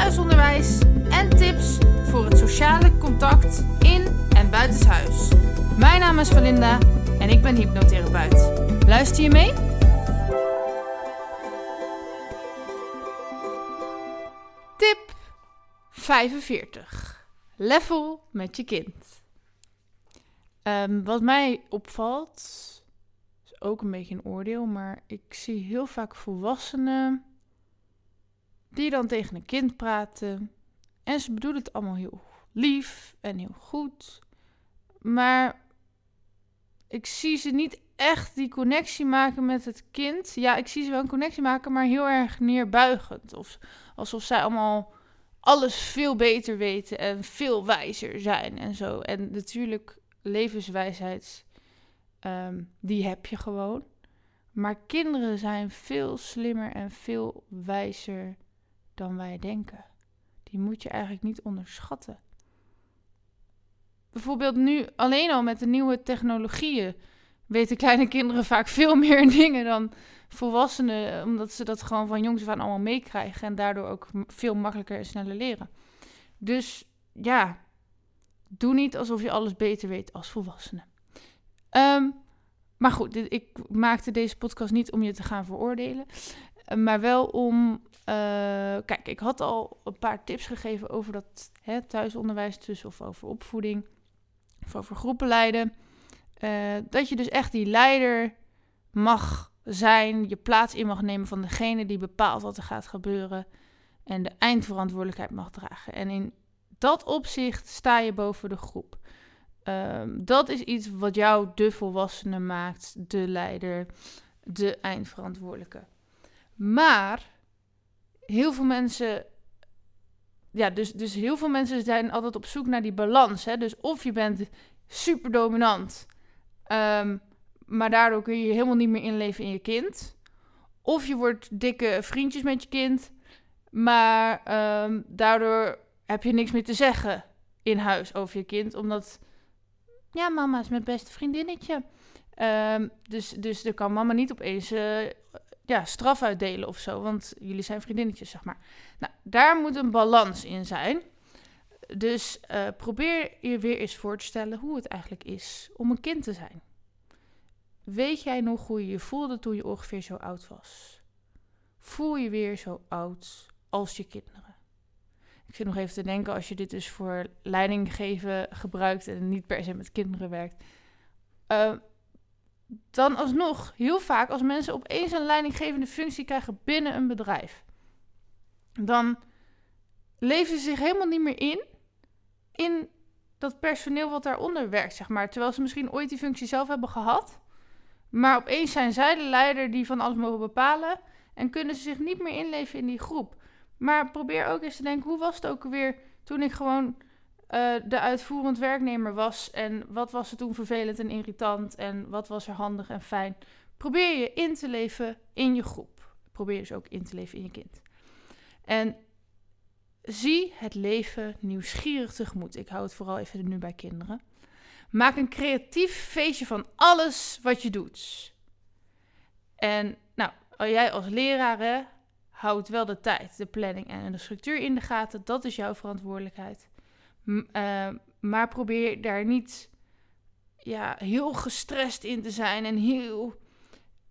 thuisonderwijs en tips voor het sociale contact in en buitenshuis. Mijn naam is Valinda en ik ben hypnotherapeut. Luister je mee? Tip 45. Level met je kind. Ehm, wat mij opvalt, is ook een beetje een oordeel, maar ik zie heel vaak volwassenen die dan tegen een kind praten. En ze bedoelen het allemaal heel lief en heel goed. Maar ik zie ze niet echt die connectie maken met het kind. Ja, ik zie ze wel een connectie maken, maar heel erg neerbuigend. Of alsof zij allemaal alles veel beter weten en veel wijzer zijn en zo. En natuurlijk, levenswijsheid, ehm, die heb je gewoon. Maar kinderen zijn veel slimmer en veel wijzer dan wij denken. Die moet je eigenlijk niet onderschatten. Bijvoorbeeld nu alleen al met de nieuwe technologieën weten kleine kinderen vaak veel meer dingen dan volwassenen, omdat ze dat gewoon van jongs af aan allemaal meekrijgen en daardoor ook veel makkelijker en sneller leren. Dus ja, doe niet alsof je alles beter weet als volwassene. Um, maar goed, dit, ik maakte deze podcast niet om je te gaan veroordelen, maar wel om. Uh, kijk, ik had al een paar tips gegeven over dat hè, thuisonderwijs, dus of over opvoeding, of over groepen leiden. Uh, dat je dus echt die leider mag zijn, je plaats in mag nemen van degene die bepaalt wat er gaat gebeuren en de eindverantwoordelijkheid mag dragen. En in dat opzicht sta je boven de groep. Um, dat is iets wat jou de volwassene maakt, de leider, de eindverantwoordelijke. Maar heel veel mensen. Ja, dus, dus heel veel mensen zijn altijd op zoek naar die balans. Hè? Dus of je bent super dominant, um, maar daardoor kun je je helemaal niet meer inleven in je kind. Of je wordt dikke vriendjes met je kind, maar um, daardoor heb je niks meer te zeggen in huis over je kind, omdat ja, mama is mijn beste vriendinnetje. Um, dus, dus er kan mama niet opeens uh, ja, straf uitdelen of zo, want jullie zijn vriendinnetjes, zeg maar. Nou, daar moet een balans in zijn. Dus uh, probeer je weer eens voor te stellen hoe het eigenlijk is om een kind te zijn. Weet jij nog hoe je je voelde toen je ongeveer zo oud was? Voel je weer zo oud als je kinderen? Ik zit nog even te denken, als je dit dus voor leiding geven gebruikt en niet per se met kinderen werkt. Uh, dan alsnog, heel vaak als mensen opeens een leidinggevende functie krijgen binnen een bedrijf, dan leven ze zich helemaal niet meer in in dat personeel wat daaronder werkt, zeg maar. Terwijl ze misschien ooit die functie zelf hebben gehad. Maar opeens zijn zij de leider die van alles mogen bepalen. En kunnen ze zich niet meer inleven in die groep. Maar probeer ook eens te denken, hoe was het ook alweer toen ik gewoon uh, de uitvoerend werknemer was. En wat was er toen vervelend en irritant. En wat was er handig en fijn. Probeer je in te leven in je groep. Probeer dus ook in te leven in je kind. En zie het leven nieuwsgierig tegemoet. Ik hou het vooral even nu bij kinderen. Maak een creatief feestje van alles wat je doet. En nou, jij als leraar houdt wel de tijd, de planning en de structuur in de gaten. Dat is jouw verantwoordelijkheid. Uh, maar probeer daar niet ja, heel gestrest in te zijn en heel,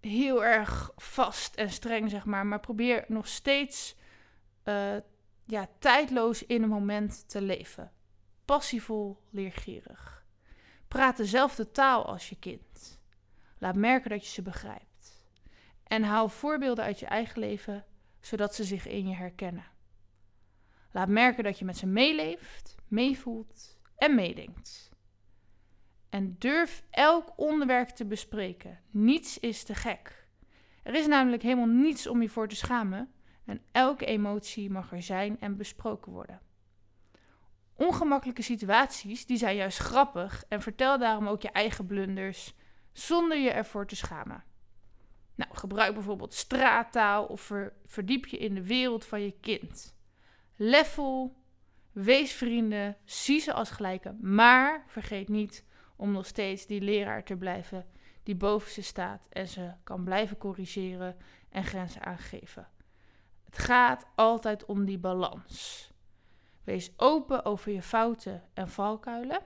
heel erg vast en streng, zeg maar. Maar probeer nog steeds uh, ja, tijdloos in een moment te leven. Passievol, leergierig. Praat dezelfde taal als je kind. Laat merken dat je ze begrijpt. En haal voorbeelden uit je eigen leven, zodat ze zich in je herkennen. Laat merken dat je met ze meeleeft, meevoelt en meedenkt. En durf elk onderwerp te bespreken. Niets is te gek. Er is namelijk helemaal niets om je voor te schamen en elke emotie mag er zijn en besproken worden. Ongemakkelijke situaties, die zijn juist grappig en vertel daarom ook je eigen blunders zonder je ervoor te schamen. Nou, gebruik bijvoorbeeld straattaal of verdiep je in de wereld van je kind. Leffel, wees vrienden, zie ze als gelijke, maar vergeet niet om nog steeds die leraar te blijven die boven ze staat en ze kan blijven corrigeren en grenzen aangeven. Het gaat altijd om die balans. Wees open over je fouten en valkuilen.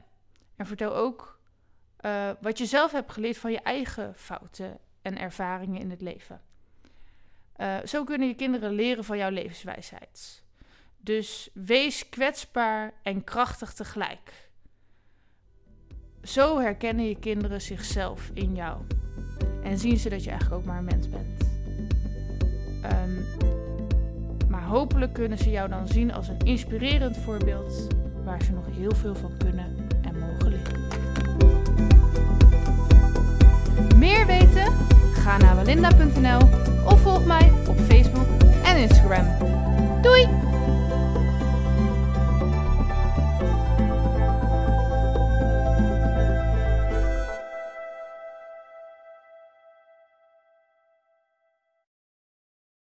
En vertel ook uh, wat je zelf hebt geleerd van je eigen fouten en ervaringen in het leven. Uh, zo kunnen je kinderen leren van jouw levenswijsheid. Dus wees kwetsbaar en krachtig tegelijk. Zo herkennen je kinderen zichzelf in jou. En zien ze dat je eigenlijk ook maar een mens bent. Um, maar hopelijk kunnen ze jou dan zien als een inspirerend voorbeeld waar ze nog heel veel van kunnen en mogen leren. Meer weten? Ga naar walinda.nl of volg mij op Facebook en Instagram. Doei!